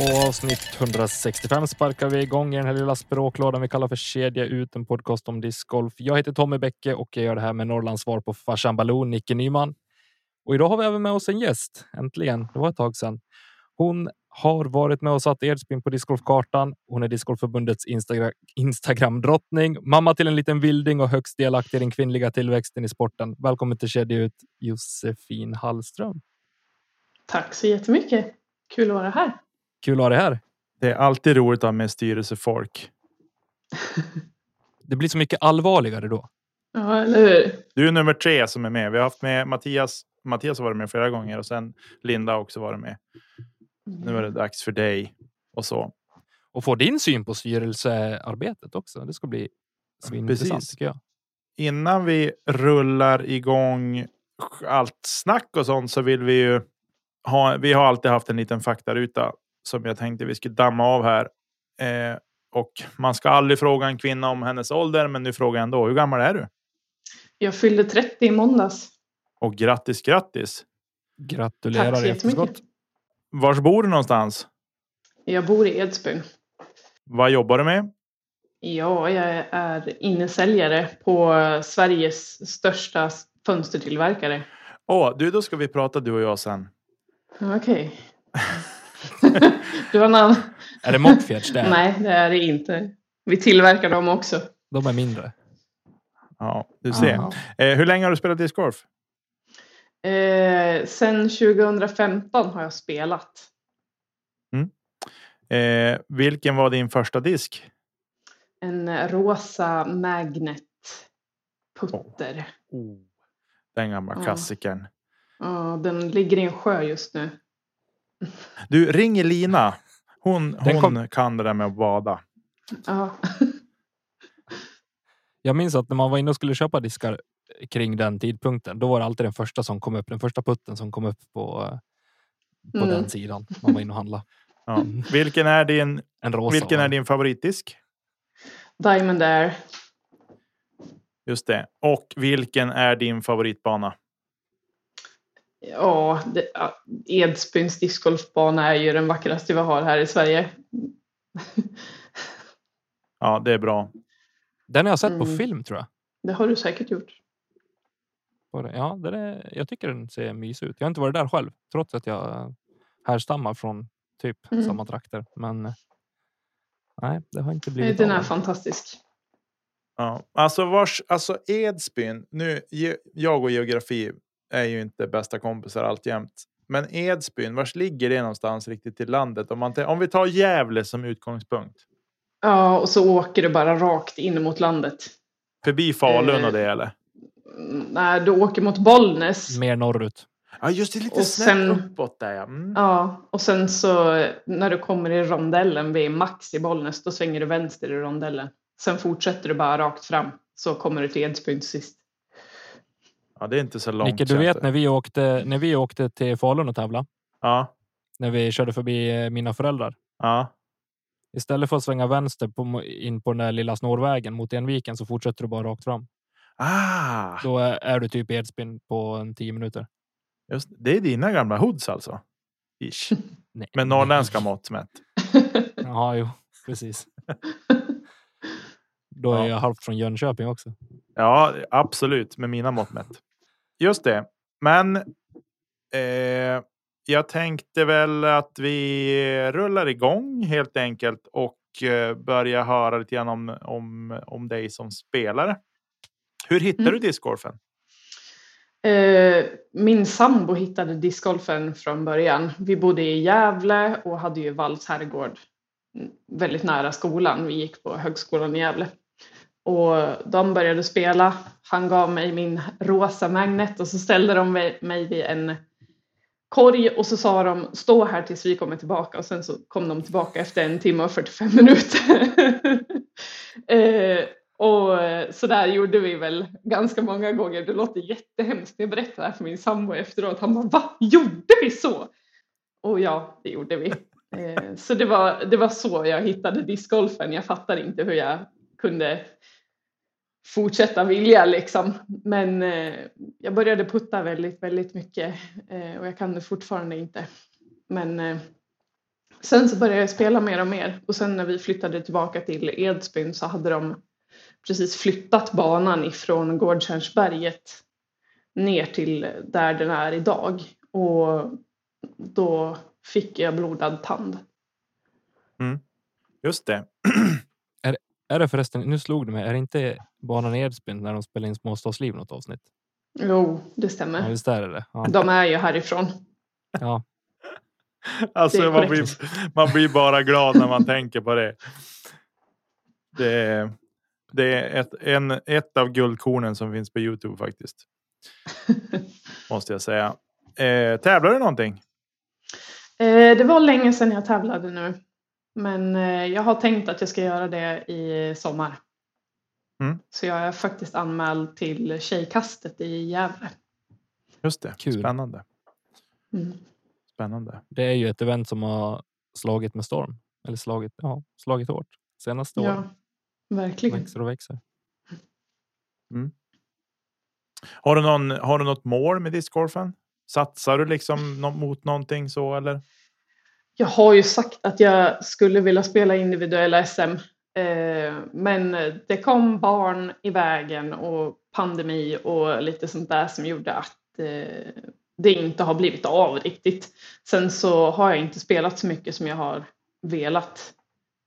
Och avsnitt 165 sparkar vi igång i den här lilla språklådan vi kallar för Kedja ut, en podcast om discgolf. Jag heter Tommy Bäcke och jag gör det här med Norrlands svar på farsan Baloo, Nicke Nyman. Och idag har vi även med oss en gäst. Äntligen, det var ett tag sedan. Hon har varit med och satt Edsbyn på discgolfkartan. Hon är discgolfförbundets Instagra Instagram drottning, mamma till en liten vilding och högst delaktig i den kvinnliga tillväxten i sporten. Välkommen till Kedja ut, Josefin Hallström. Tack så jättemycket. Kul att vara här. Kul att ha dig här. Det är alltid roligt att ha med styrelsefolk. Det blir så mycket allvarligare då. Ja, eller hur? Du är nummer tre som är med. Vi har haft med Mattias. Mattias har varit med flera gånger och sen Linda har också varit med. Nu är det dags för dig och så. Och få din syn på styrelsearbetet också. Det ska bli svinintressant Precis. tycker jag. Innan vi rullar igång allt snack och sånt så vill vi ju ha. Vi har alltid haft en liten faktaruta som jag tänkte vi skulle damma av här. Eh, och man ska aldrig fråga en kvinna om hennes ålder, men nu frågar jag ändå. Hur gammal är du? Jag fyllde 30 i måndags. Och grattis, grattis! Gratulerar Tack så jättemycket. Vars bor du någonstans? Jag bor i Edsbyn. Vad jobbar du med? Ja, jag är innesäljare på Sveriges största fönstertillverkare. Åh, du, då ska vi prata du och jag sen. Okej. du har en annan... Är det Mockfjärds där? Nej, det är det inte. Vi tillverkar dem också. De är mindre. Ja, du ser. Aha. Eh, hur länge har du spelat discgolf? Eh, sen 2015 har jag spelat. Eh, vilken var din första disk? En rosa magnet putter. Oh, den gamla Ja. klassikern. Ja, den ligger i en sjö just nu. Du, ring Elina. Hon, Den hon kom- kan det där med att bada. Ja. Jag minns att när man var inne och skulle köpa diskar kring den tidpunkten, då var det alltid den första som kom upp, den första putten som kom upp på, eh, på Mm. den sidan. Man var inne och handlade. Ja. Vilken är din, En rosa. vilken va? är din favoritdisk? Diamond Air. Just det. Och vilken är din favoritbana? Ja, det, Edsbyns discgolfbana är ju den vackraste vi har här i Sverige. Ja, det är bra. Den har jag sett på Mm. film tror jag. Det har du säkert gjort. Det- Ja, den är, jag tycker den ser mysig ut. Jag har inte varit där själv, trots att jag härstammar från typ Mm. samma trakter. Men nej, det har inte blivit Den av är fantastisk. Ja. Alltså, vars, alltså Edsbyn. Nu, ge- jag och geografi är ju inte bästa kompisar alltjämt. Men Edsbyn, vars ligger det någonstans riktigt i landet? Om, man, om vi tar Gävle som utgångspunkt. Ja, och så åker du bara rakt in mot landet. Förbi Falun Eh, och det eller? Nej, du åker mot Bollnäs. Mer norrut. Ja, just det. Lite snett uppåt där ja. Mm. Ja, och sen så när du kommer i rondellen vid Max i Bollnäs, då svänger du vänster i rondellen. Sen fortsätter du bara rakt fram, så kommer du till Edsbyn sist. Ja, det är inte så långt. Nicke, du vet när vi åkte, när vi åkte till Falun och tävla, Ja, när vi körde förbi eh, mina föräldrar. ja. Istället för att svänga vänster på, in på den där lilla snårvägen mot Enviken så fortsätter du bara rakt fram. Ah, Då är, är du typ Edsbyn på en tio minuter. just, det är dina gamla hoods alltså? Ish. Nej. Med norrländska mått mätt. Ja, jo, precis. Då är Ja. jag halvt från Jönköping också. Ja, absolut. Med mina mått mätt. Just det. Men eh, jag tänkte väl att vi rullar igång helt enkelt och eh, börjar höra lite grann om, om, om dig som spelare. Hur hittar Mm. du discgolfen? Eh, min sambo hittade discgolfen från början. Vi bodde i Gävle och hade ju Valls herrgård väldigt nära skolan. Vi gick på högskolan i Gävle. Och de började spela. Han gav mig min rosa magnet och så ställde de mig vid en korg och så sa de stå här tills vi kommer tillbaka och sen så kom de tillbaka efter en timme och 45 minuter. eh, och så där gjorde vi väl ganska många gånger. Det låter jättehemskt när jag berättar det här för min sambo efteråt. Han bara, va? Gjorde vi så? Och ja, det gjorde vi. Eh, så det var, det var så jag hittade discgolfen. Jag fattar inte hur jag kunde fortsätta vilja liksom. Men eh, jag började putta väldigt, väldigt mycket eh, och jag kan det fortfarande inte. Men eh, sen så började jag spela mer och mer och sen när vi flyttade tillbaka till Edsbyn så hade de precis flyttat banan ifrån Gårdstjärnsberget ner till där den är idag och då fick jag blodad tand. Mm. Just det. är, det förresten, nu slog det mig, är det inte banan i Edsbyn när de spelar in Småstadsliv något avsnitt? Jo, det stämmer. Ja, visst är det. Ja. De är ju härifrån. Ja. alltså man blir, man blir bara glad när man tänker på det. Det är, det är ett, en, ett av guldkornen som finns på Youtube faktiskt. Måste jag säga. Eh, tävlar du någonting? Eh, det var länge sedan jag tävlade nu. Men eh, jag har tänkt att jag ska göra det i sommar. Mm. Så jag är faktiskt anmäld till Tjejkastet i Gävle. Just det, Kul. spännande. Mm. Spännande. Det är ju ett event som har slagit med storm. Eller slagit, ja, slagit hårt senaste. Ja, verkligen. Växer och växer. Mm. Har, du någon, har du något mål med discgolfen? Satsar du liksom mot någonting så eller? Jag har ju sagt att jag skulle vilja spela individuella SM. Eh, men det kom barn i vägen och pandemi och lite sånt där som gjorde att eh, det inte har blivit av riktigt. Sen så har jag inte spelat så mycket som jag har velat.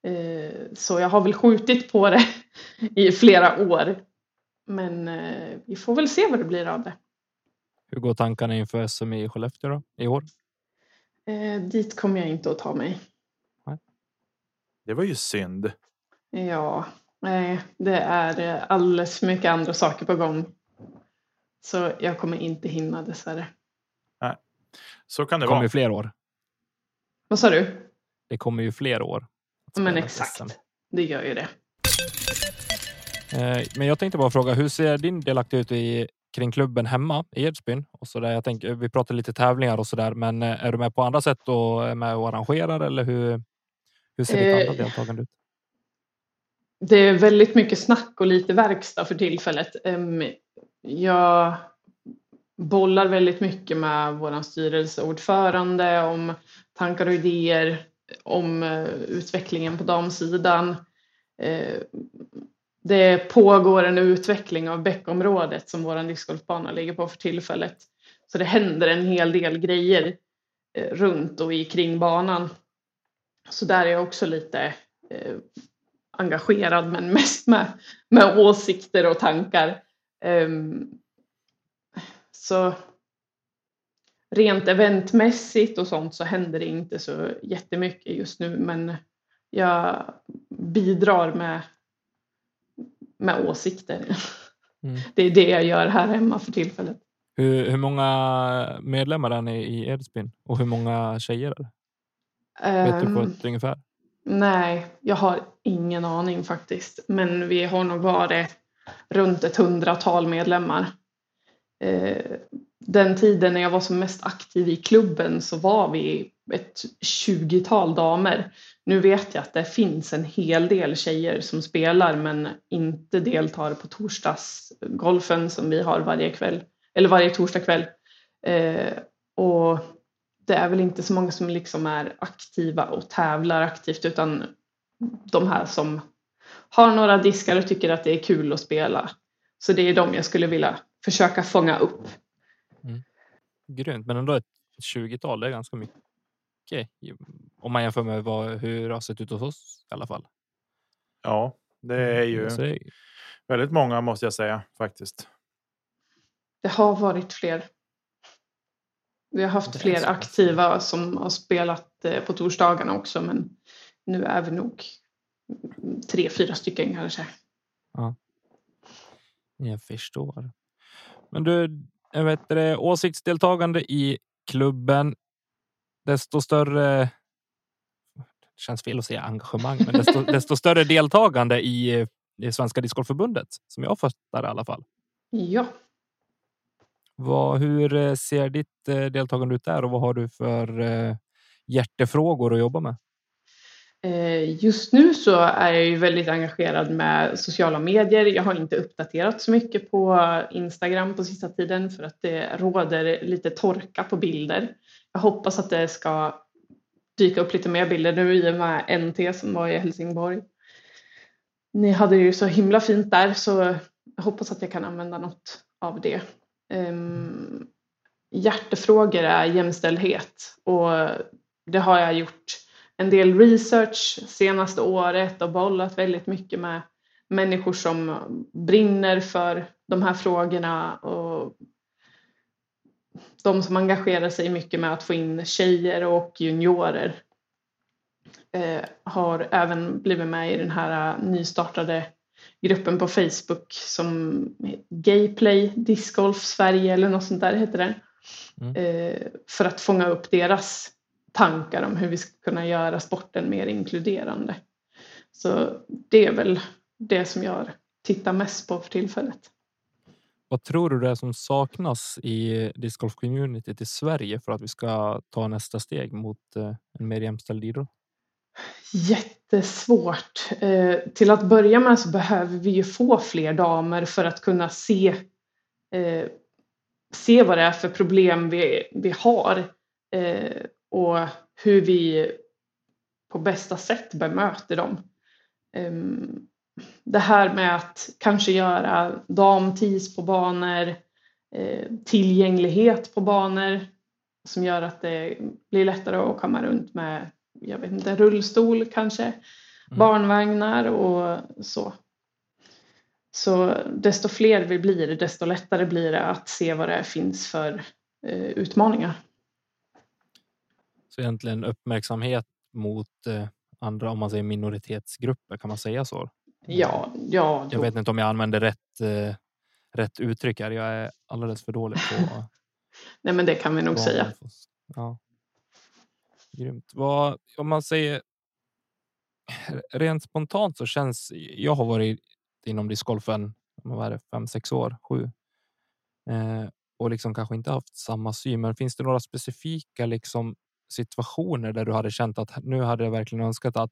Eh, så jag har väl skjutit på det i flera år. Men eh, vi får väl se vad det blir av det. Hur går tankarna inför SM i Skellefteå då, i år? Eh, dit kommer jag inte att ta mig. Det var ju synd. Ja, nej, det är alldeles för mycket andra saker på gång. Så jag kommer inte hinna dessvärre. Nej, så kan det, det kommer vara. fler år. Vad sa du? Det kommer ju fler år. Men exakt, det gör ju det. Eh, men jag tänkte bara fråga, hur ser din delaktighet ut i kring klubben hemma i Edsbyn och så där. Jag tänker, vi pratar lite tävlingar och så där, men eh, är du med på andra sätt och är med och arrangerar eller hur? Hur ser ditt andra eh, deltagande ut? Det är väldigt mycket snack och lite verkstad för tillfället. Jag bollar väldigt mycket med vår styrelseordförande om tankar och idéer om eh, utvecklingen på damsidan det pågår en utveckling av bäckområdet som vår discgolfbana ligger på för tillfället. Så det händer en hel del grejer eh, runt och i kring banan. Så där är jag också lite eh, engagerad men mest med, med åsikter och tankar. Um, så rent eventmässigt och sånt så händer det inte så jättemycket just nu men jag bidrar med med åsikter. Mm. Det är det jag gör här hemma för tillfället. Hur, hur många medlemmar är ni i Edsbyn och hur många tjejer är det? Um, Vet du på ett ehm, ungefär? Nej, jag har ingen aning faktiskt. Men vi har nog varit runt ett hundratal medlemmar. Eh, den tiden när jag var som mest aktiv i klubben så var vi ett tjugotal damer. Nu vet jag att det finns en hel del tjejer som spelar men inte deltar på torsdagsgolfen som vi har varje kväll eller varje torsdagkväll. Eh, och det är väl inte så många som liksom är aktiva och tävlar aktivt utan de här som har några diskar och tycker att det är kul att spela. Så det är de jag skulle vilja försöka fånga upp. Mm. Grymt, men ändå ett 20-tal, det är ganska mycket om man jämför med vad, hur det har sett ut hos oss i alla fall. Ja, det mm, är ju väldigt många måste jag säga faktiskt. det har varit fler. Vi har haft fler aktiva som har spelat eh, på torsdagarna också men nu är vi nog tre, fyra stycken kanske. Jag förstår. Men du, jag vet det, åsiktsdeltagande i klubben. Desto större. Det känns fel att säga engagemang, men desto, desto större deltagande i, i Svenska Discgolfförbundet som jag fattar i alla fall. Ja, Vad, hur eh, ser ditt eh, deltagande ut där och vad har du för eh, hjärtefrågor att jobba med? Just nu så är jag ju väldigt engagerad med sociala medier. Jag har inte uppdaterat så mycket på Instagram på sista tiden för att det råder lite torka på bilder. Jag hoppas att det ska dyka upp lite mer bilder nu i och med NT som var i Helsingborg. Ni hade ju så himla fint där så jag hoppas att jag kan använda något av det. Um, hjärtefrågor är jämställdhet och det har jag gjort en del research senaste året och bollat väldigt mycket med människor som brinner för de här frågorna och de som engagerar sig mycket med att få in tjejer och juniorer eh, har även blivit med i den här nystartade gruppen på Facebook som Gayplay Discgolf Sverige eller något sånt där heter den. Mm. Eh, för att fånga upp deras tankar om hur vi ska kunna göra sporten mer inkluderande. Så det är väl det som jag tittar mest på för tillfället. Vad tror du det är som saknas i discgolf communityt i Sverige för att vi ska ta nästa steg mot eh, en mer jämställd idrott? Jättesvårt. Eh, till att börja med så behöver vi ju få fler damer för att kunna se, eh, se vad det är för problem vi, vi har eh, och hur vi på bästa sätt bemöter dem. Ehm, det här med att kanske göra damtis på banor, eh, tillgänglighet på banor som gör att det blir lättare att komma runt med jag vet inte, rullstol kanske, barnvagnar och så. Så desto fler vi blir, desto lättare blir det att se vad det finns för eh, utmaningar. Så egentligen uppmärksamhet mot eh, andra, om man säger minoritetsgrupper, kan man säga så? Ja, ja. Jag vet inte om jag använder rätt, eh, rätt uttryck här. Jag är alldeles för dålig på Nej, men det kan vi nog säga. Ja. Grymt. Vad, om man säger rent spontant så känns jag har varit inom discgolfen vad är det, fem, sex år, sju. Eh, och liksom kanske inte haft samma syn. Men finns det några specifika liksom situationer där du hade känt att nu hade jag verkligen önskat att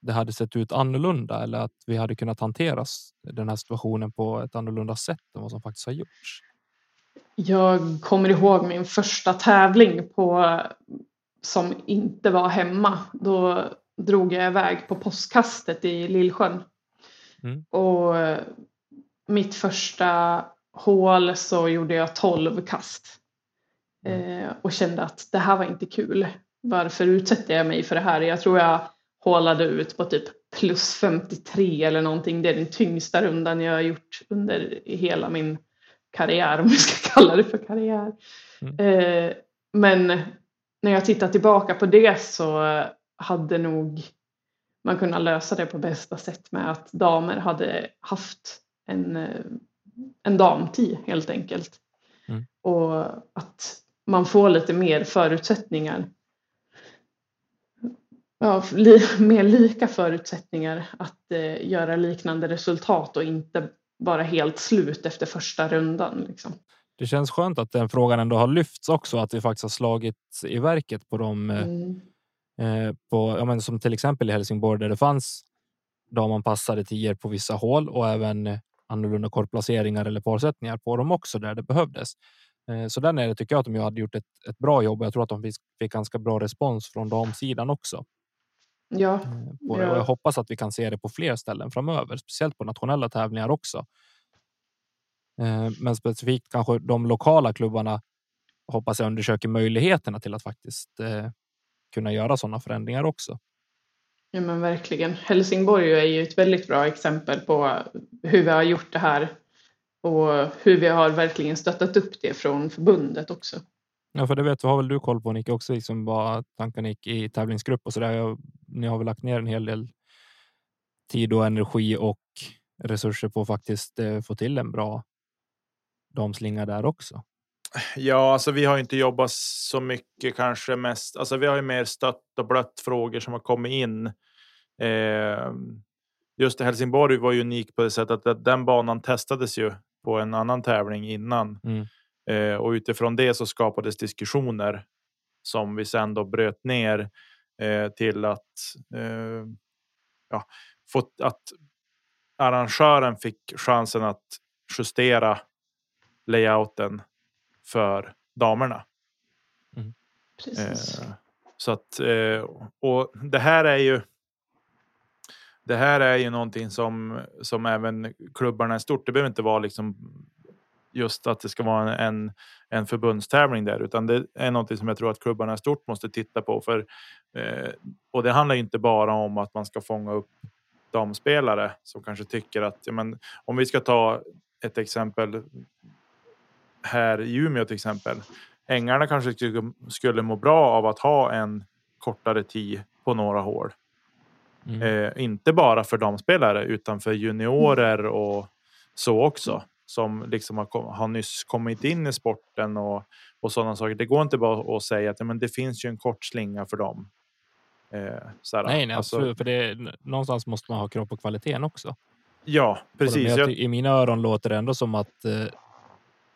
det hade sett ut annorlunda eller att vi hade kunnat hantera den här situationen på ett annorlunda sätt än vad som faktiskt har gjorts? Jag kommer ihåg min första tävling på, som inte var hemma. Då drog jag iväg på påskkastet i Lillsjön. Mm. Och mitt första hål så gjorde jag 12 kast. Eh, och kände att det här var inte kul. Varför utsätter jag mig för det här? Jag tror jag hålade ut på typ plus 53 eller någonting. Det är den tyngsta rundan jag har gjort under hela min karriär, om vi ska kalla det för karriär. Mm. Eh, men när jag tittar tillbaka på det så hade nog man kunnat lösa det på bästa sätt med att damer hade haft en, eh, en damtid helt enkelt. Mm. Och att man får lite mer förutsättningar. Ja, li, mer lika förutsättningar att eh, göra liknande resultat och inte bara helt slut efter första rundan. Liksom. Det känns skönt att den frågan ändå har lyfts också, att vi faktiskt har slagit i verket på de eh, Mm. eh, på, ja, men som till exempel i Helsingborg där det fanns damanpassade tior på vissa hål och även annorlunda kortplaceringar eller parsättningar på dem också där det behövdes. Eh, så där nere tycker jag att de hade gjort ett, ett bra jobb. Jag tror att de fick, fick ganska bra respons från damsidan också. Ja, eh. Ja. Och jag hoppas att vi kan se det på fler ställen framöver, speciellt på nationella tävlingar också. Eh, Men specifikt kanske de lokala klubbarna hoppas jag undersöker möjligheterna till att faktiskt eh, kunna göra sådana förändringar också. Ja men verkligen. Helsingborg är ju ett väldigt bra exempel på hur vi har gjort det här Och hur vi har verkligen stöttat upp det från förbundet också. Ja, för det vet har väl du koll på Nicke också, liksom vad tankarna gick i tävlingsgrupp och så där. Ni har väl lagt ner en hel del tid och energi och resurser på att faktiskt eh, få till en bra damslinga där också. Ja, alltså vi har inte jobbat så mycket kanske mest. Alltså vi har ju mer stött och blött frågor som har kommit in. Eh, just Helsingborg var ju unik på det sättet att den banan testades ju på en annan tävling innan. Mm. Eh, och utifrån det så skapades diskussioner som vi sen då bröt ner eh, till att eh, ja, få, att arrangören fick chansen att justera layouten för damerna. Mm. Precis. Eh, så att eh, och det här är ju. Det här är ju någonting som som även klubbarna är stort. Det behöver inte vara liksom just att det ska vara en, en förbundstävling där, utan det är någonting som jag tror att klubbarna i stort måste titta på. För, eh, och det handlar inte bara om att man ska fånga upp damspelare som kanske tycker att ja, men, om vi ska ta ett exempel här i Umeå till exempel. Ängarna kanske skulle, skulle må bra av att ha en kortare tid på några hål. Mm. Eh, inte bara för damspelare utan för juniorer och så också som liksom har, har nyss kommit in i sporten och, och sådana saker. Det går inte bara att säga att men det finns ju en kort slinga för dem. Eh, nej, nej alltså, absolut. För det, någonstans måste man ha krav på kvaliteten också. Ja, precis. Jag, I mina öron låter det ändå som att eh,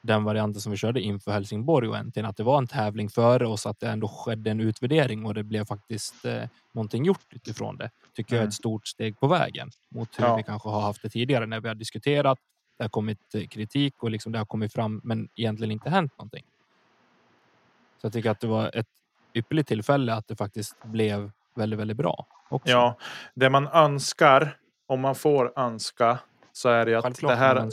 den varianten som vi körde inför Helsingborg och äntligen att det var en tävling före oss, att det ändå skedde en utvärdering och det blev faktiskt eh, någonting gjort utifrån det. Tycker mm. jag är ett stort steg på vägen mot hur ja. vi kanske har haft det tidigare när vi har diskuterat. Det har kommit eh, kritik och liksom det har kommit fram, men egentligen inte hänt någonting. Så jag tycker att det var ett ypperligt tillfälle att det faktiskt blev väldigt, väldigt bra. Också. Ja, det man önskar om man får önska så är det att det här,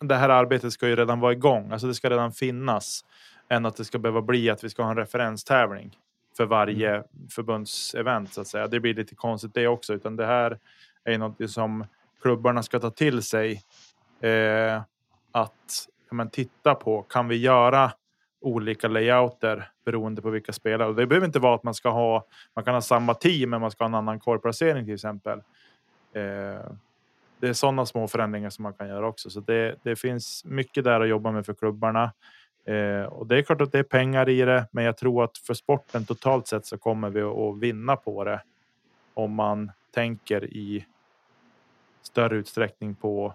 det här arbetet ska ju redan vara igång. Alltså det ska redan finnas än att det ska behöva bli att vi ska ha en referenstävling för varje mm. förbundsevent så att säga. Det blir lite konstigt det också, utan det här är något som klubbarna ska ta till sig. Eh, att men, titta på. Kan vi göra olika layouter beroende på vilka spelare? Och det behöver inte vara att man ska ha. Man kan ha samma team, men man ska ha en annan korplacering till exempel. Eh, det är sådana små förändringar som man kan göra också. Så det, det finns mycket där att jobba med för klubbarna. Eh, och det är klart att det är pengar i det, men jag tror att för sporten totalt sett så kommer vi att vinna på det. Om man tänker i större utsträckning på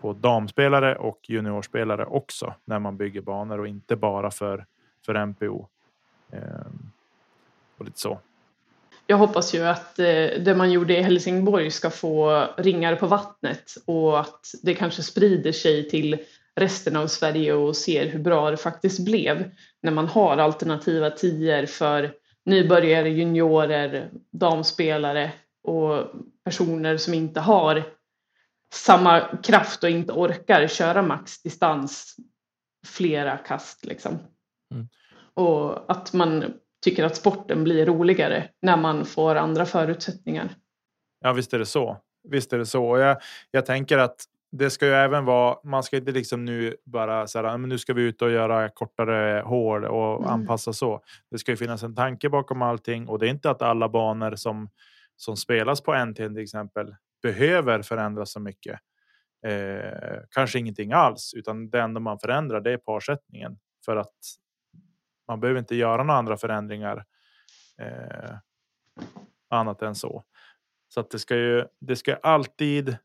på damspelare och juniorspelare också när man bygger banor och inte bara för för MPO. Ehm, och lite så jag hoppas ju att eh, det man gjorde i Helsingborg ska få ringar på vattnet och att det kanske sprider sig till resten av Sverige och ser hur bra det faktiskt blev när man har alternativa tior för nybörjare, juniorer, damspelare och personer som inte har samma kraft och inte orkar köra maxdistans flera kast. Liksom. Mm. Och att man tycker att sporten blir roligare när man får andra förutsättningar. Ja, visst är det så. Visst är det så. Och jag, jag tänker att det ska ju även vara. Man ska inte liksom nu bara säga men nu ska vi ut och göra kortare hål och mm. anpassa så. Det ska ju finnas en tanke bakom allting och det är inte att alla banor som som spelas på NT till exempel behöver förändras så mycket. Eh, kanske ingenting alls, utan det enda man förändrar det är parsättningen för att man behöver inte göra några andra förändringar. Eh, annat än så. Så att det ska ju. Det ska alltid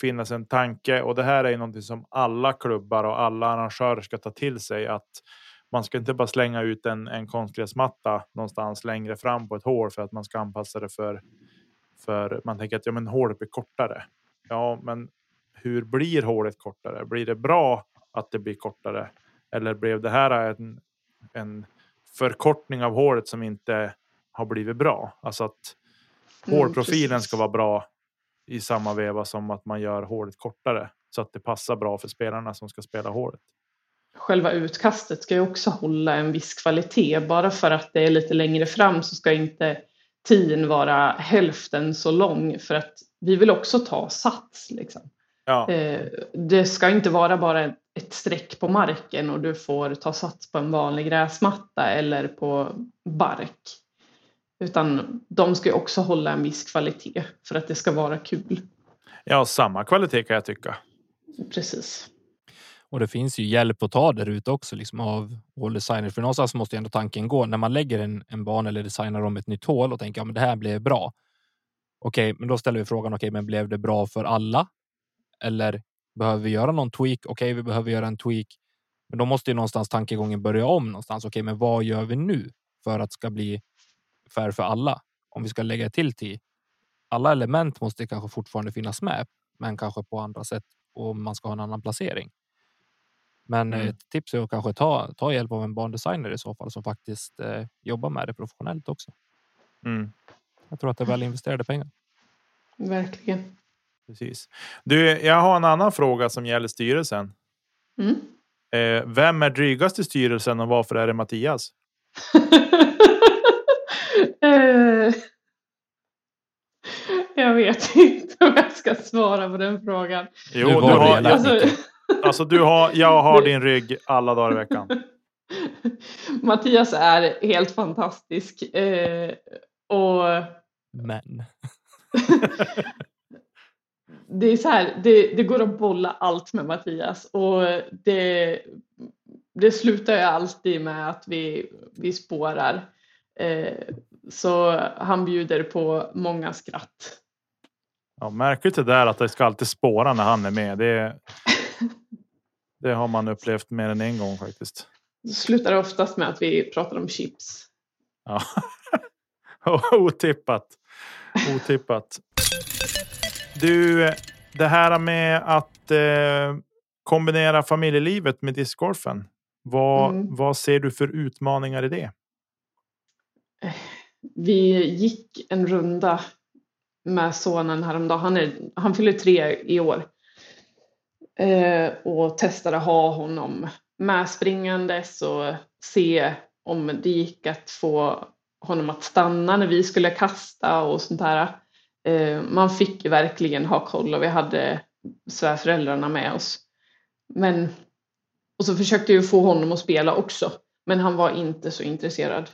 finnas en tanke och det här är ju någonting som alla klubbar och alla arrangörer ska ta till sig att man ska inte bara slänga ut en, en konstgräsmatta någonstans längre fram på ett hål för att man ska anpassa det för för man tänker att ja, men hålet blir kortare. Ja, men hur blir hålet kortare? Blir det bra att det blir kortare? Eller blev det här en, en förkortning av hålet som inte har blivit bra. Alltså att mm, hårprofilen ska vara bra i samma veva som att man gör hålet kortare så att det passar bra för spelarna som ska spela hålet. Själva utkastet ska ju också hålla en viss kvalitet. Bara för att det är lite längre fram så ska inte tiden vara hälften så lång för att vi vill också ta sats. Liksom. Ja. Eh, det ska inte vara bara ett streck på marken och du får ta sats på en vanlig gräsmatta eller på bark. Utan de ska också hålla en viss kvalitet för att det ska vara kul. ja, samma kvalitet kan jag tycka. Precis. Och det finns ju hjälp att ta där ute också liksom av håldesigner. För någonstans måste ju ändå tanken gå när man lägger en, en bana eller designar om ett nytt hål och tänker ja, men det här blev bra. Okej, men då ställer vi frågan. Okej, men blev det bra för alla? Eller behöver vi göra någon tweak? Okej, vi behöver göra en tweak, men då måste ju någonstans tankegången börja om någonstans. Okej, men vad gör vi nu för att det ska bli fair för alla? Om vi ska lägga till till alla element måste kanske fortfarande finnas med, men kanske på andra sätt och man ska ha en annan placering. Men Mm. ett tips är att kanske ta, ta hjälp av en bandesigner i så fall som faktiskt eh, jobbar med det professionellt också. Mm. Jag tror att det är väl investerade pengar. Verkligen. Precis. Du, jag har en annan fråga som gäller styrelsen. Mm. Eh, vem är drygast i styrelsen och varför är det Mattias? Eh, jag vet inte om jag ska svara på den frågan. Jo, du har. Alltså, alltså du har, jag har din rygg alla dagar i veckan. Mattias är helt fantastisk. Eh, och Men det är så här, det, det går att bolla allt med Mattias och det, det slutar ju alltid med att vi, vi spårar. Eh, så han bjuder på många skratt. Ja, märkligt det där att det ska alltid spåra när han är med. Det, det har man upplevt mer än en gång faktiskt. Det slutar oftast med att vi pratar om chips. Ja. Otippat. Otippat. Du, det här med att eh, kombinera familjelivet med discgolfen. Vad, Mm. vad ser du för utmaningar i det? Vi gick en runda med sonen häromdagen. Han, är, han fyller tre i år. Eh, och testade ha honom med springandes och se om det gick att få honom att stanna när vi skulle kasta och sånt där. Eh, man fick ju verkligen ha koll och vi hade svärföräldrarna med oss. Men, och så försökte jag få honom att spela också, men han var inte så intresserad.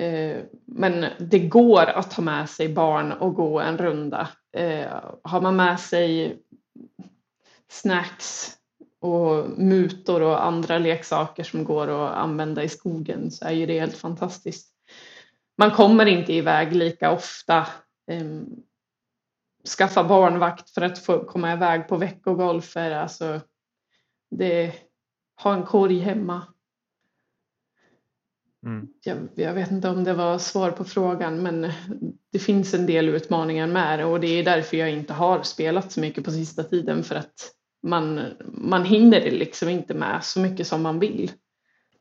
Eh, men det går att ta med sig barn och gå en runda. Eh, har man med sig snacks och mutor och andra leksaker som går att använda i skogen så är ju det helt fantastiskt. Man kommer inte iväg lika ofta. Eh, Skaffa barnvakt för att få komma iväg på veckogolfer. Alltså, det, ha en korg hemma. Mm. Jag, jag vet inte om det var svar på frågan men det finns en del utmaningar med det och det är därför jag inte har spelat så mycket på sista tiden för att man, man hinner det liksom inte med så mycket som man vill.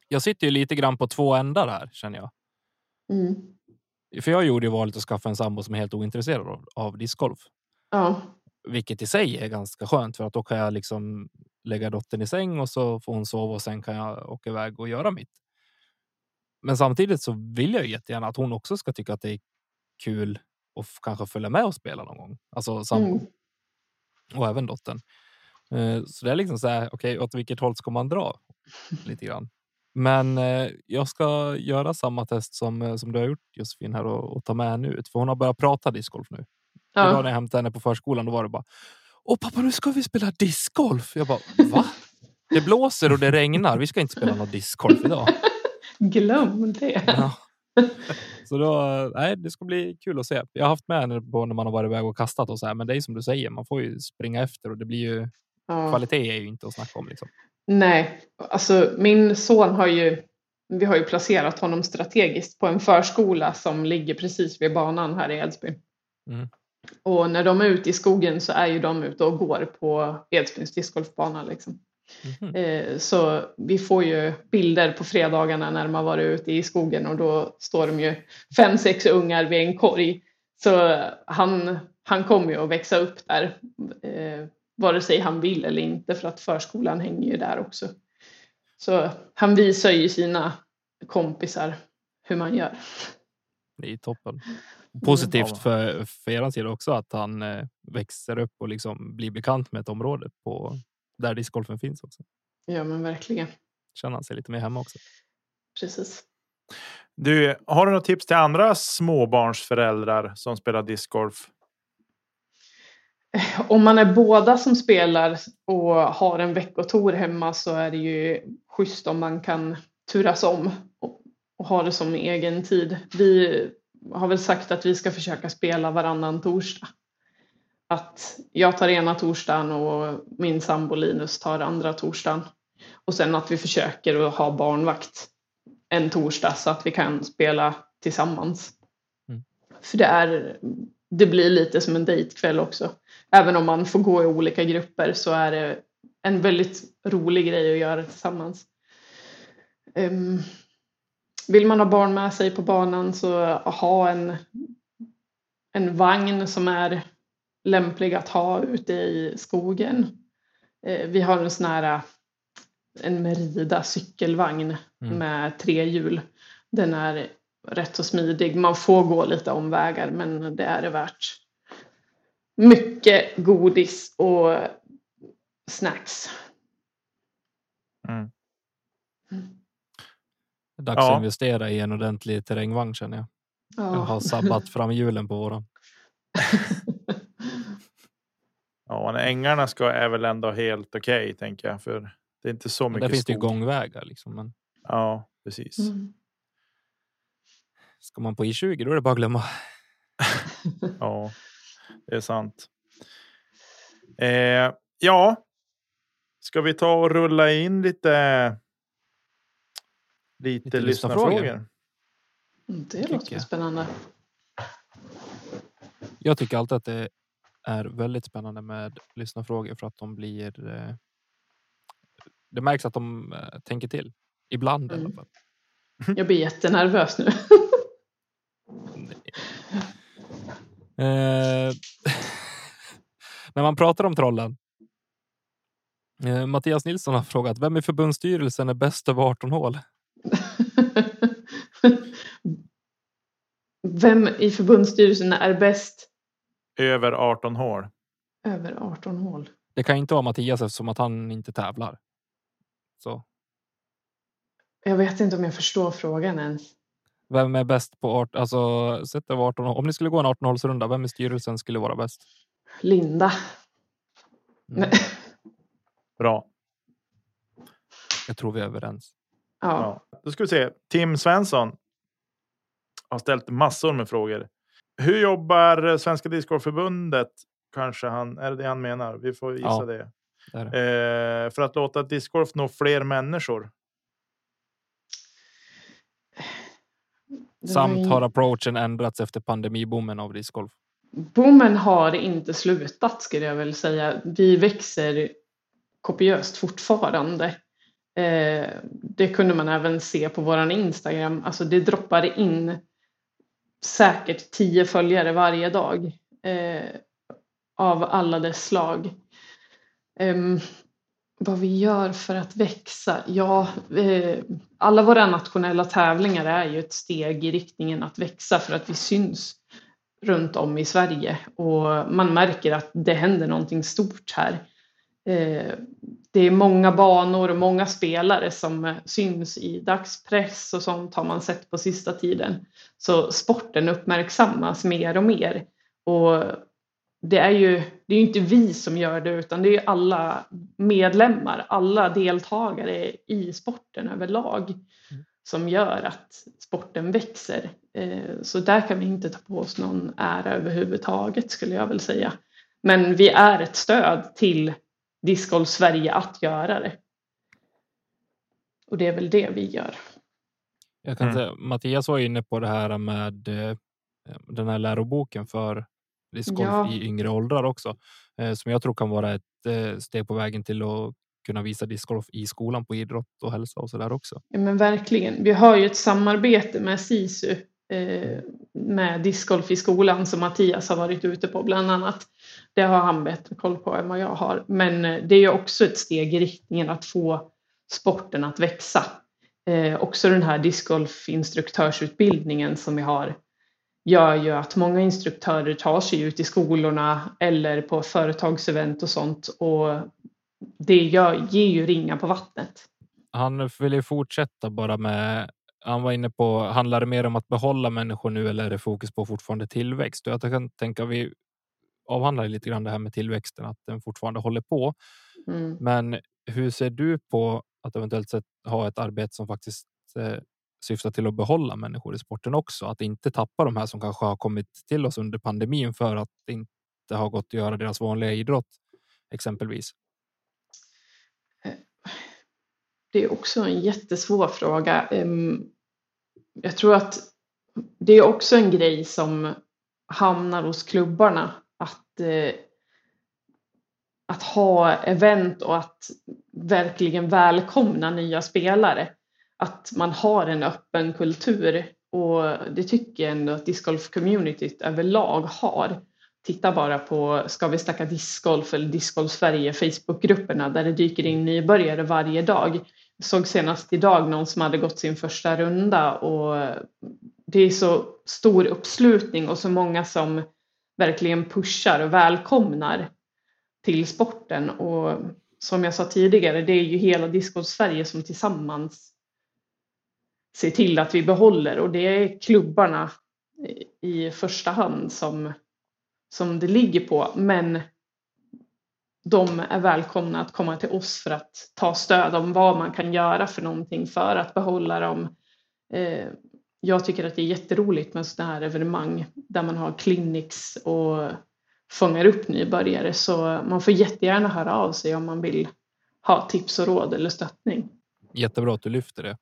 jag sitter ju lite grann på två ändar här känner jag. Mm. För jag gjorde ju valet att skaffa en sambo som är helt ointresserad av, av discgolf, Ja, vilket i sig är ganska skönt för att då kan jag liksom lägga dottern i säng och så får hon sova och sen kan jag åka iväg och göra mitt. Men samtidigt så vill jag ju jättegärna att hon också ska tycka att det är kul och kanske följa med och spela någon gång. Alltså sambo mm. och även dottern. Eh, Så det är liksom så här, okej, åt vilket håll ska man dra? Lite grann. Men eh, jag ska göra samma test som, eh, som du har gjort Josefin här och, och ta med henne ut. För hon har börjat prata discgolf nu. Idag ja. när jag hämtade henne på förskolan, då var det bara. Åh pappa, nu ska vi spela discgolf. Jag bara, va? Det blåser och det regnar. Vi ska inte spela någon discgolf idag. Glöm det. Ja. Så då, nej, det ska bli kul att se. Jag har haft med henne på när man har varit iväg och kastat och så här, men det är som du säger, man får ju springa efter och det blir ju Ja. kvalitet är ju inte att snacka om. Liksom. Nej, alltså min son har ju, vi har ju placerat honom strategiskt på en förskola som ligger precis vid banan här i Edsbyn. Mm. Och när de är ute i skogen så är ju de ute och går på Edsbyns discgolfbana. Liksom. Mhm. Eh, Så vi får ju bilder på fredagarna när har varit ute i skogen och då står de ju fem, sex ungar vid en korg. Så han, han kommer ju att växa upp där, eh, vare sig han vill eller inte, för att förskolan hänger ju där också. Så han visar ju sina kompisar hur man gör. Det är toppen. Positivt Ja. för, för er sida också att han eh, växer upp och liksom blir bekant med ett område på där discgolfen finns också. Ja, men verkligen. Känner han sig lite mer hemma också. Precis. Du, har du något tips till andra småbarnsföräldrar som spelar discgolf? Om man är båda som spelar och har en veckotour hemma så är det ju schysst om man kan turas om och, och ha det som egen tid. Vi har väl sagt att vi ska försöka spela varannan torsdag. Att jag tar ena torsdagen och min sambo Linus tar andra torsdagen. Och sen att vi försöker att ha barnvakt en torsdag så att vi kan spela tillsammans. Mm. För det, är, det blir lite som en dejtkväll också. Även om man får gå i olika grupper så är det en väldigt rolig grej att göra tillsammans. Ehm, vill man ha barn med sig på banan så ha en, en vagn som är lämplig att ha ute i skogen. Eh, vi har en sån här en Merida cykelvagn Mm. med tre hjul. Den är rätt så smidig. Man får gå lite omvägar men det är det värt. Mycket godis och snacks. Mm. Dags Ja. att investera i en ordentlig terrängvagn känner jag. Jag har sabbat fram hjulen på våran. Ja, men ängarna ska är väl ändå helt okej, tänker jag. För det är inte så Men mycket Där finns det ju skog. gångvägar liksom. Men Ja, precis. Mm. ska man på I20 då är det bara att glömma. Ja, det är sant. Eh, ja, ska vi ta och rulla in lite, lite, Lite lyssnarfrågor? lyssnarfrågor. Det låter spännande. Jag tycker alltid att det är väldigt spännande med lyssnarfrågor för att de blir. Eh, det märks att de eh, tänker till ibland Mm. fall. Jag blir jättenervös nu. Eh, när man pratar om trollen. Eh, Mattias Nilsson har frågat vem i förbundsstyrelsen är bäst över 18 hål? Vem i förbundsstyrelsen är bäst Över 18 hål. över 18 hål? Det kan inte vara Mattias eftersom att han inte tävlar. Så Jag vet inte om jag förstår frågan ens. vem är bäst på 18? Alltså sett över 18 hål. Om ni skulle gå en 18 hålsrunda, vem i styrelsen skulle vara bäst? Linda. Mm. Bra. Jag tror vi är överens. Ja. Ja. Då ska vi se. Tim Svensson har ställt massor med frågor. Hur jobbar Svenska Discgolfförbundet? Kanske han är det det han menar. Vi får gissa Ja. det. Det. Eh, för att låta discgolf nå fler människor. Samt har approachen ändrats efter pandemiboomen av discgolf. Boomen har inte slutat skulle jag väl säga. Vi växer kopiöst fortfarande. Eh, det kunde man även se på våran Instagram. Alltså det droppade in säkert tio följare varje dag. Eh, av alla dess slag. Eh, vad vi gör för att växa? Ja, eh, alla våra nationella tävlingar är ju ett steg i riktningen att växa för att vi syns runt om i Sverige och man märker att det händer någonting stort här. Eh, det är många banor och många spelare som eh, syns i dagspress och sånt har man sett på sista tiden. Så sporten uppmärksammas mer och mer. Och det är ju det är inte vi som gör det utan det är alla medlemmar, alla deltagare i sporten överlag som gör att sporten växer. Eh, Så där kan vi inte ta på oss någon ära överhuvudtaget skulle jag väl säga. Men vi är ett stöd till Discgolf Sverige att göra det. Och det är väl det vi gör. Jag kan Mm. säga, Mattias var inne på det här med eh, den här läroboken för discgolf Ja. i yngre åldrar också. Eh, som jag tror kan vara ett eh, steg på vägen till att kunna visa discgolf i skolan på idrott och hälsa och så där också. Ja, men verkligen. Vi har ju ett samarbete med SISU Eh, med discgolf i skolan som Mattias har varit ute på bland annat. Det har han bättre koll på än vad jag har. Men eh, det är ju också ett steg i riktningen att få sporten att växa. Eh, också den här discgolfinstruktörsutbildningen som vi har gör ju att många instruktörer tar sig ut i skolorna eller på företagsevent och sånt och det gör, ger ju ringar på vattnet. Han vill ju fortsätta bara med han var inne på, handlar det mer om att behålla människor nu eller är det fokus på fortfarande tillväxt? Och jag kan tänka vi avhandlar lite grann det här med tillväxten, att den fortfarande håller på. Mm. Men hur ser du på att eventuellt sett ha ett arbete som faktiskt eh, syftar till att behålla människor i sporten också? Att inte tappa de här som kanske har kommit till oss under pandemin för att det inte har gått att göra deras vanliga idrott exempelvis. Eh, det är också en jättesvår fråga. Jag tror att det är också en grej som hamnar hos klubbarna att, eh, att ha event och att verkligen välkomna nya spelare. Att man har en öppen kultur och det tycker jag ändå att discgolf-communityt överlag har. Titta bara på Ska vi snacka discgolf eller Discgolf Sverige Facebookgrupperna där det dyker in nybörjare varje dag. Såg senast idag någon som hade gått sin första runda och det är så stor uppslutning och så många som verkligen pushar och välkomnar till sporten. Och som jag sa tidigare, det är ju hela Discord Sverige som tillsammans ser till att vi behåller och det är klubbarna i första hand som, som det ligger på. Men de är välkomna att komma till oss för att ta stöd om vad man kan göra för någonting för att behålla dem. Eh, jag tycker att det är jätteroligt med sådana här evenemang där man har clinics och fångar upp nybörjare så man får jättegärna höra av sig om man vill ha tips och råd eller stöttning. Jättebra att du lyfter det.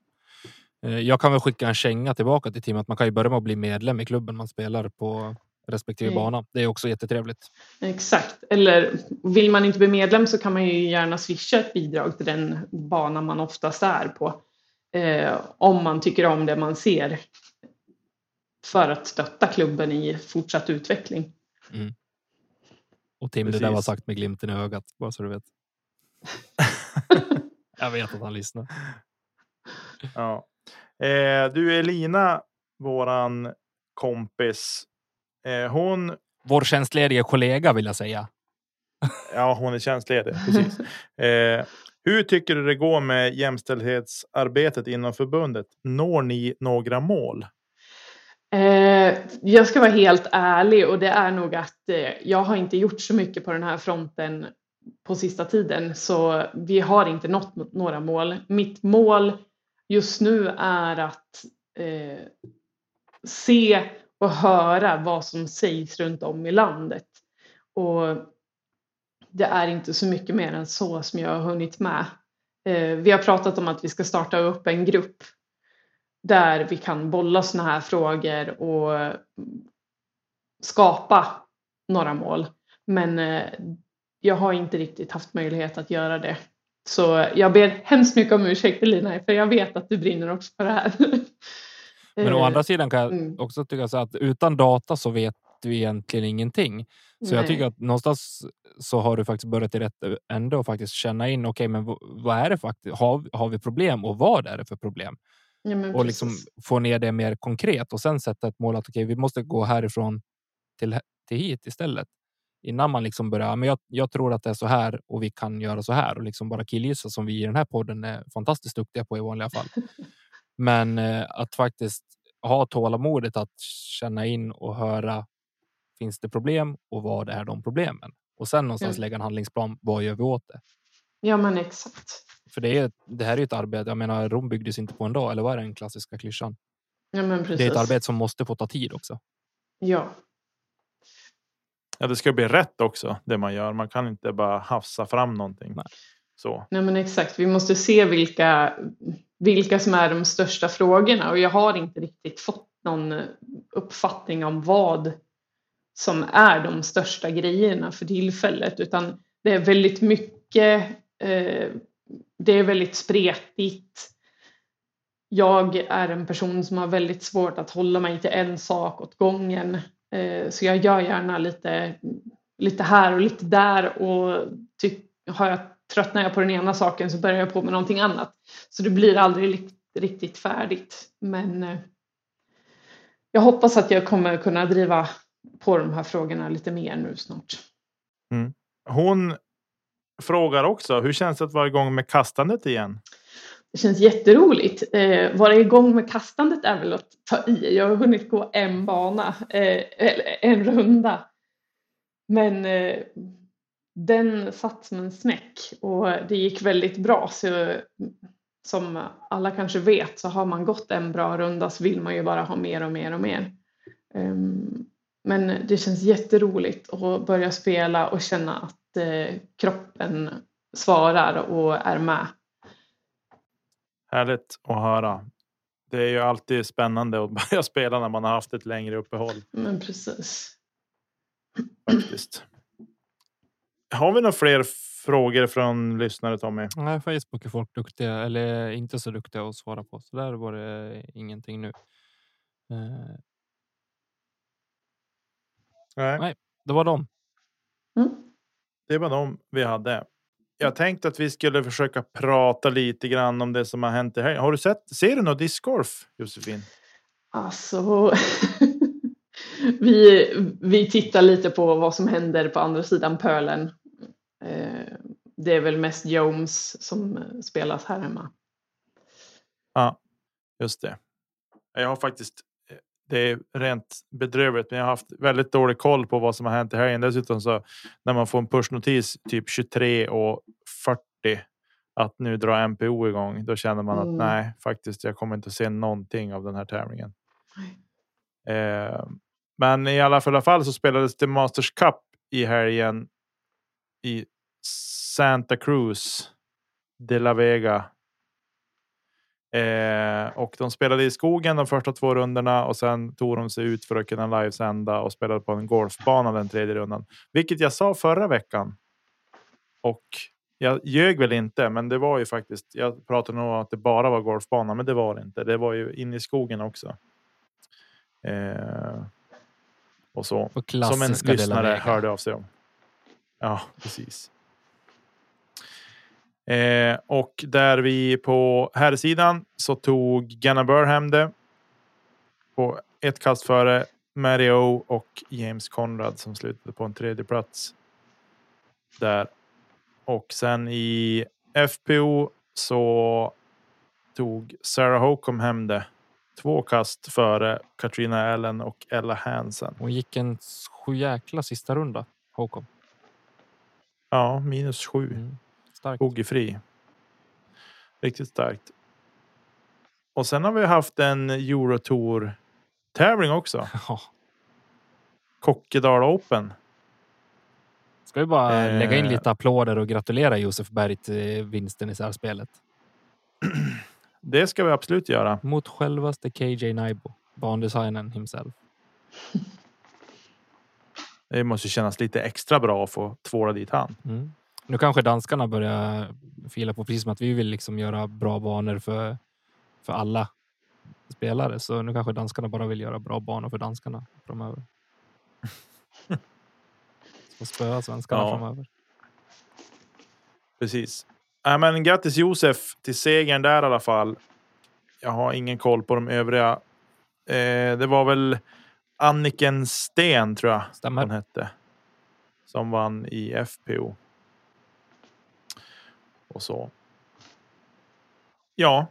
Eh, jag kan väl skicka en känga tillbaka till teamet. Man kan ju börja med att bli medlem i klubben man spelar på respektive mm. bana. Det är också jättetrevligt. Exakt. Eller vill man inte bli medlem så kan man ju gärna swisha ett bidrag till den bana man oftast är på. Eh, om man tycker om det man ser. För att stötta klubben i fortsatt utveckling. Mm. Och Tim, Precis. det där var sagt med glimten i ögat, bara så du vet. Jag vet att han lyssnar. Ja. Eh, du Elina, våran kompis Eh, hon. Vår tjänstlediga kollega vill jag säga. ja, hon är tjänstledig. Precis. Eh, hur tycker du det går med jämställdhetsarbetet inom förbundet? Når ni några mål? Eh, jag ska vara helt ärlig och det är nog att eh, jag har inte gjort så mycket på den här fronten på sista tiden så vi har inte nått några mål. Mitt mål just nu är att eh, se och höra vad som sägs runt om i landet. Och det är inte så mycket mer än så som jag har hunnit med. Eh, vi har pratat om att vi ska starta upp en grupp där vi kan bolla sådana här frågor och skapa några mål. Men eh, jag har inte riktigt haft möjlighet att göra det. Så jag ber hemskt mycket om ursäkt Elina, för jag vet att du brinner också för det här. Men å andra eh, sidan kan jag mm. också tycka så att utan data så vet vi egentligen ingenting. Så Nej. jag tycker att någonstans så har du faktiskt börjat i rätt ände och faktiskt känna in. Okej, okay, men vad är det faktiskt? Har, har vi problem och vad är det för problem? Ja, och liksom få ner det mer konkret och sen sätta ett mål att okej, okay, vi måste gå härifrån till, till hit istället innan man liksom börjar. Men jag, jag tror att det är så här och vi kan göra så här och liksom bara killgissa som vi i den här podden är fantastiskt duktiga på i vanliga fall. Men eh, att faktiskt ha tålamodet att känna in och höra. Finns det problem och vad är de problemen? Och sen någonstans mm. lägga en handlingsplan. Vad gör vi åt det? Ja, men exakt. För det, är, det här är ett arbete. Jag menar, Rom byggdes inte på en dag. Eller vad är den klassiska klyschan? Ja, men precis. Det är ett arbete som måste få ta tid också. Ja. Ja, det ska bli rätt också det man gör. Man kan inte bara hafsa fram någonting. Nej. Så. Nej, men exakt. Vi måste se vilka vilka som är de största frågorna och jag har inte riktigt fått någon eh, uppfattning om vad som är de största grejerna för tillfället utan det är väldigt mycket, eh, det är väldigt spretigt. Jag är en person som har väldigt svårt att hålla mig till en sak åt gången eh, så jag gör gärna lite, lite här och lite där och har jag tröttnar jag på den ena saken så börjar jag på med någonting annat. Så det blir aldrig riktigt färdigt. Men eh, jag hoppas att jag kommer kunna driva på de här frågorna lite mer nu snart. Hon frågar också, hur känns det att vara igång med kastandet igen? Det känns jätteroligt. Eh, vara igång med kastandet är väl att ta i. Jag har hunnit gå en bana, eh, eller en runda. Men eh, den satt som en smäck och det gick väldigt bra. Så som alla kanske vet så har man gått en bra runda så vill man ju bara ha mer och mer och mer. Um, men det känns jätteroligt att börja spela och känna att eh, kroppen svarar och är med. Härligt att höra. Det är ju alltid spännande att börja spela när man har haft ett längre uppehåll. Men precis. Faktiskt. Har vi några fler frågor från lyssnare Tommy? Nej, Facebook är folk duktiga eller inte så duktiga att svara på, så där var det ingenting nu. Eh, Nej, Nej. det var dem. Mm. det var de vi hade. Jag tänkte att vi skulle försöka prata lite grann om det som har hänt i helgen. Har du sett? Ser du något discgolf Josefin? Alltså, vi, vi tittar lite på vad som händer på andra sidan pölen. Eh, det är väl mest Jones som spelas här hemma. Ja, just det. Jag har faktiskt. eh, Det är rent bedrövligt, men jag har haft väldigt dålig koll på vad som har hänt i helgen. Dessutom så när man får en pushnotis typ 23 och 40 att nu drar MPO igång, då känner man Mm. att nej, faktiskt, jag kommer inte att se någonting av den här tävlingen. Eh, men i alla fall, i alla fall så spelades det Masters Cup i helgen i Santa Cruz de la Vega. Eh, och de spelade i skogen de första två rundorna och sen tog de sig ut för att kunna livesända och spelade på en golfbana den tredje rundan. Vilket jag sa förra veckan. Och jag ljög väl inte, men det var ju faktiskt. Jag pratade nog om att det bara var golfbana, men det var det inte. Det var ju inne i skogen också. Eh, och så. Och Som en lyssnare hörde av sig om. Ja, precis. Eh, och där vi på här sidan så tog Ganna Burr hem det. På ett kast före Mario och James Conrad som slutade på en tredje plats. Där. Och sen i FPO så tog Sarah Hocum hem det. Två kast före Katrina Allen och Ella Hansen. Hon gick en sju jäkla sista runda. Håkon. Ja, minus sju. Mm. Starkt. Bogeyfri. Riktigt starkt. Och sen har vi haft en Eurotour tävling också. Ja. Kockedal Open. Ska vi bara Eh. lägga in lite applåder och gratulera Josef Berg till vinsten i särspelet. Det ska vi absolut göra. Mot självaste KJ Naibo, bandesignern himself. Det måste kännas lite extra bra att få tvåla dit han. Mm. Nu kanske danskarna börjar fila på precis som att vi vill liksom göra bra banor för, för alla spelare. Så nu kanske danskarna bara vill göra bra banor för danskarna framöver. Så spöa svenskarna Ja. framöver. Precis. Äh, men grattis Josef till segern där i alla fall. Jag har ingen koll på de övriga. Eh, det var väl Anniken Sten tror jag Stämmer. hon hette. Som vann i FPO. Och så. Ja,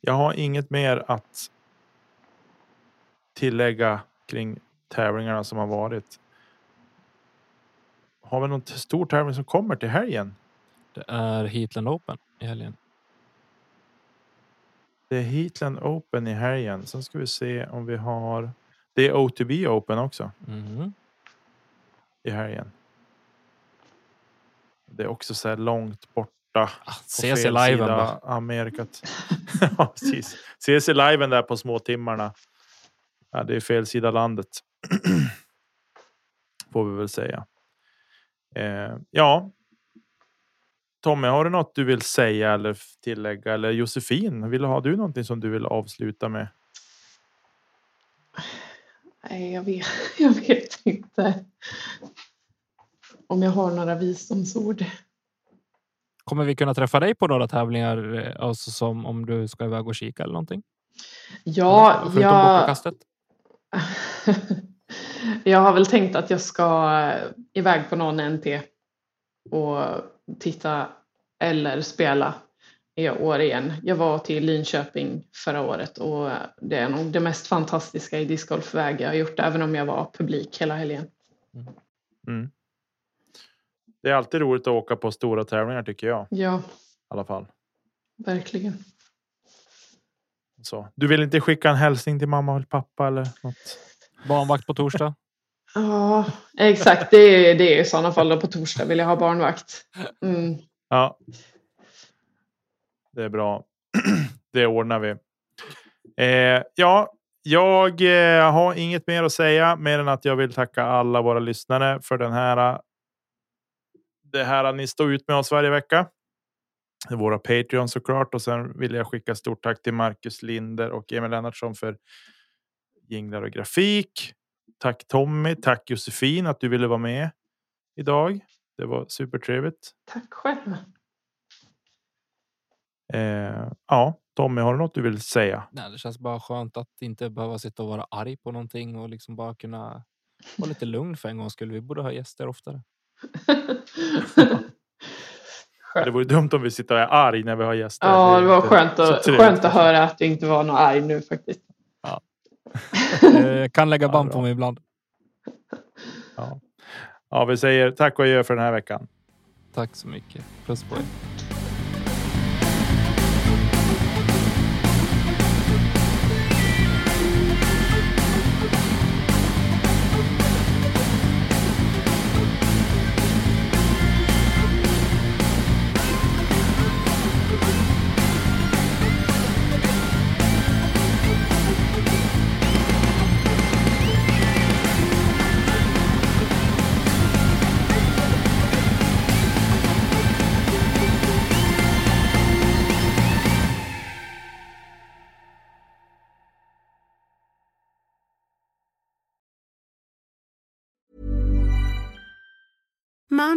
jag har inget mer att tillägga kring tävlingarna som har varit. Har vi någon stor tävling som kommer till helgen? Det är Heatland Open i helgen. Det är Heatland Open i helgen. Sen ska vi se om vi har. Det är OTB Open också Mhm. i helgen. Det är också så här långt borta. Ah, CC fel liven bara. Amerikat. ja, precis. CC liven där på små timmarna. Ja, det är fel sida landet. Får vi väl säga. Eh, ja. Tommy, har du något du vill säga eller tillägga? Eller Josefin, vill ha du någonting som du vill avsluta med? Nej, jag vet, jag vet inte om jag har några visdomsord. Kommer vi kunna träffa dig på några tävlingar? eh, Alltså som om du ska iväg och kika eller någonting? Ja, Förutom jag, jag har väl tänkt att jag ska iväg på någon NT och titta eller spela i år igen. Jag var till Linköping förra året och det är nog det mest fantastiska i discgolfväg jag har gjort även om jag var publik hela helgen. Mm. Det är alltid roligt att åka på stora tävlingar tycker jag. Ja. I alla fall. Verkligen. Så. Du vill inte skicka en hälsning till mamma eller pappa eller något? Barnvakt på torsdag. Ja, exakt. Det är, det är i sådana fall på torsdag vill jag ha barnvakt. Mm. Ja. Det är bra. det ordnar vi. Eh, ja, jag eh, har inget mer att säga mer än att jag vill tacka alla våra lyssnare för den här. Det här att ni står ut med oss varje vecka. Våra Patreon såklart och sen vill jag skicka stort tack till Marcus Linder och Emil Lennartsson för jinglar och grafik. Tack Tommy. Tack Josefin att du ville vara med idag. Det var supertrevligt. Tack själv. Eh, ja, Tommy, har du något du vill säga? Nej, det känns bara skönt att inte behöva sitta och vara arg på någonting och liksom bara kunna vara lite lugn för en gång skulle Vi borde ha gäster oftare. Det vore dumt om vi sitter och är arg när vi har gäster. Ja, det var skönt att, skönt att höra att du inte var något arg nu faktiskt. Eh, Jag kan lägga Ja, band på mig ibland. Ja. ja, vi säger tack och adjö för den här veckan. Tack så mycket. Puss på er.